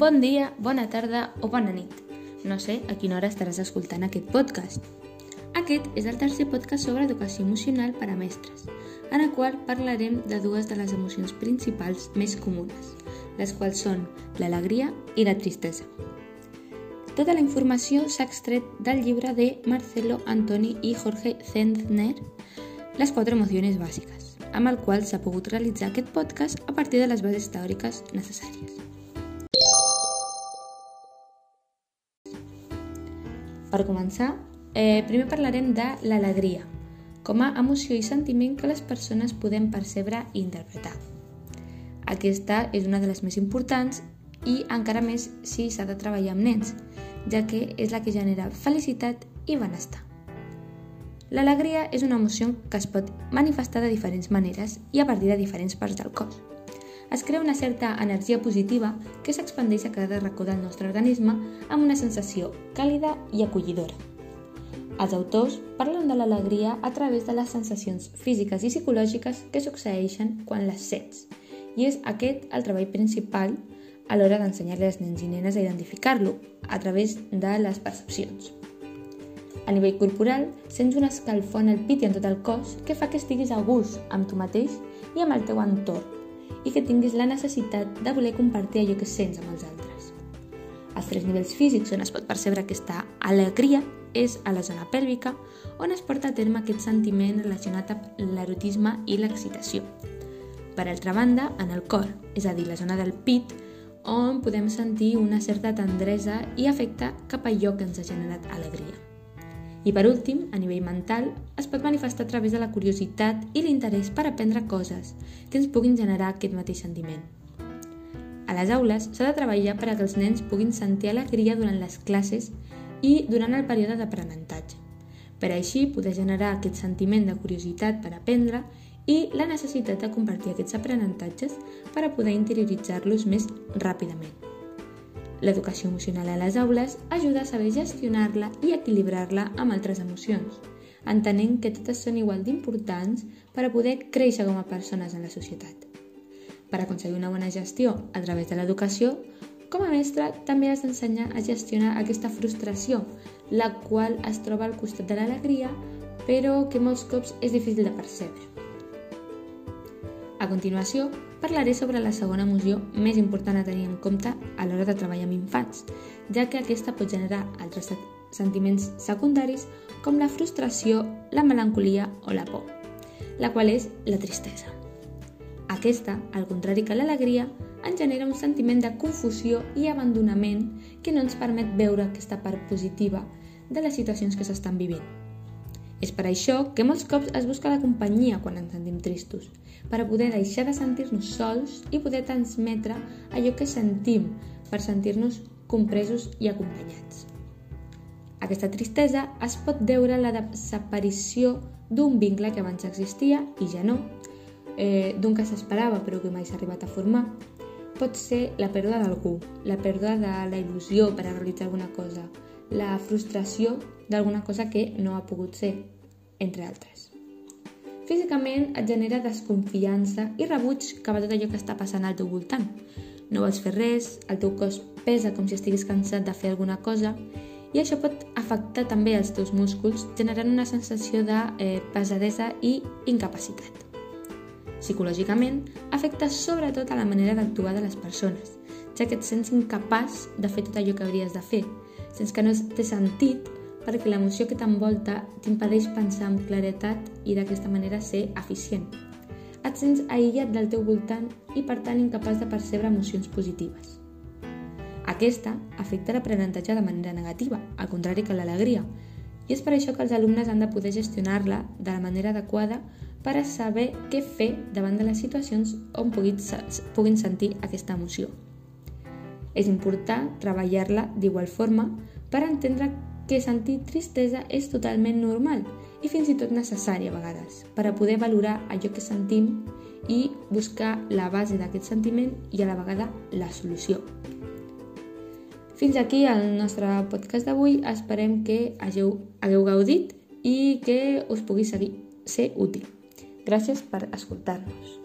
Bon dia, bona tarda o bona nit. No sé a quina hora estaràs escoltant aquest podcast. Aquest és el tercer podcast sobre educació emocional per a mestres, en el qual parlarem de dues de les emocions principals més comunes, les quals són l'alegria i la tristesa. Tota la informació s'ha extret del llibre de Marcelo Antoni i Jorge Zentner, Les quatre emocions bàsiques, amb el qual s'ha pogut realitzar aquest podcast a partir de les bases teòriques necessàries. Per començar, eh, primer parlarem de l'alegria, com a emoció i sentiment que les persones podem percebre i interpretar. Aquesta és una de les més importants i encara més si s'ha de treballar amb nens, ja que és la que genera felicitat i benestar. L'alegria és una emoció que es pot manifestar de diferents maneres i a partir de diferents parts del cos. Es crea una certa energia positiva que s'expandeix a cada racó del nostre organisme amb una sensació càlida i acollidora. Els autors parlen de l'alegria a través de les sensacions físiques i psicològiques que succeeixen quan les sents, i és aquest el treball principal a l'hora d'ensenyar-li als nens i nenes a identificar-lo a través de les percepcions. A nivell corporal, sents un escalfor en el pit i en tot el cos que fa que estiguis a gust amb tu mateix i amb el teu entorn i que tinguis la necessitat de voler compartir allò que sents amb els altres. Els tres nivells físics on es pot percebre aquesta alegria és a la zona pèlvica, on es porta a terme aquest sentiment relacionat amb l'erotisme i l'excitació. Per altra banda, en el cor, és a dir, la zona del pit, on podem sentir una certa tendresa i afecte cap a allò que ens ha generat alegria. I per últim, a nivell mental, es pot manifestar a través de la curiositat i l'interès per aprendre coses que ens puguin generar aquest mateix sentiment. A les aules s'ha de treballar per a que els nens puguin sentir alegria durant les classes i durant el període d'aprenentatge, per així poder generar aquest sentiment de curiositat per aprendre i la necessitat de compartir aquests aprenentatges per a poder interioritzar-los més ràpidament. L'educació emocional a les aules ajuda a saber gestionar-la i equilibrar-la amb altres emocions, entenent que totes són igual d'importants per a poder créixer com a persones en la societat. Per aconseguir una bona gestió a través de l'educació, com a mestre també has d'ensenyar a gestionar aquesta frustració, la qual es troba al costat de l'alegria, però que molts cops és difícil de percebre. A continuació, parlaré sobre la segona emoció més important a tenir en compte a l'hora de treballar amb infants, ja que aquesta pot generar altres sentiments secundaris com la frustració, la melancolia o la por, la qual és la tristesa. Aquesta, al contrari que l'alegria, ens genera un sentiment de confusió i abandonament que no ens permet veure aquesta part positiva de les situacions que s'estan vivint. És per això que molts cops es busca la companyia quan ens sentim tristos, per poder deixar de sentir-nos sols i poder transmetre allò que sentim, per sentir-nos compresos i acompanyats. Aquesta tristesa es pot deure a la desaparició d'un vincle que abans existia i ja no, eh, d'un que s'esperava però que mai s'ha arribat a formar. Pot ser la pèrdua d'algú, la pèrdua de la il·lusió per a realitzar alguna cosa, la frustració d'alguna cosa que no ha pogut ser, entre altres. Físicament et genera desconfiança i rebuig cap a tot allò que està passant al teu voltant. No vols fer res, el teu cos pesa com si estiguis cansat de fer alguna cosa i això pot afectar també els teus músculs generant una sensació de eh, pesadesa i incapacitat. Psicològicament, afecta sobretot a la manera d'actuar de les persones, ja que et sents incapaç de fer tot allò que hauries de fer, sents que no té sentit perquè l'emoció que t'envolta t'impedeix pensar amb claretat i d'aquesta manera ser eficient. Et sents aïllat del teu voltant i per tant incapaç de percebre emocions positives. Aquesta afecta l'aprenentatge de manera negativa, al contrari que l'alegria, i és per això que els alumnes han de poder gestionar-la de la manera adequada per a saber què fer davant de les situacions on puguin sentir aquesta emoció. És important treballar-la d'igual forma per entendre que sentir tristesa és totalment normal i fins i tot necessari a vegades per a poder valorar allò que sentim i buscar la base d'aquest sentiment i a la vegada la solució. Fins aquí el nostre podcast d'avui. Esperem que hagueu, hagueu gaudit i que us pugui seguir, ser útil. Gràcies per escoltar-nos.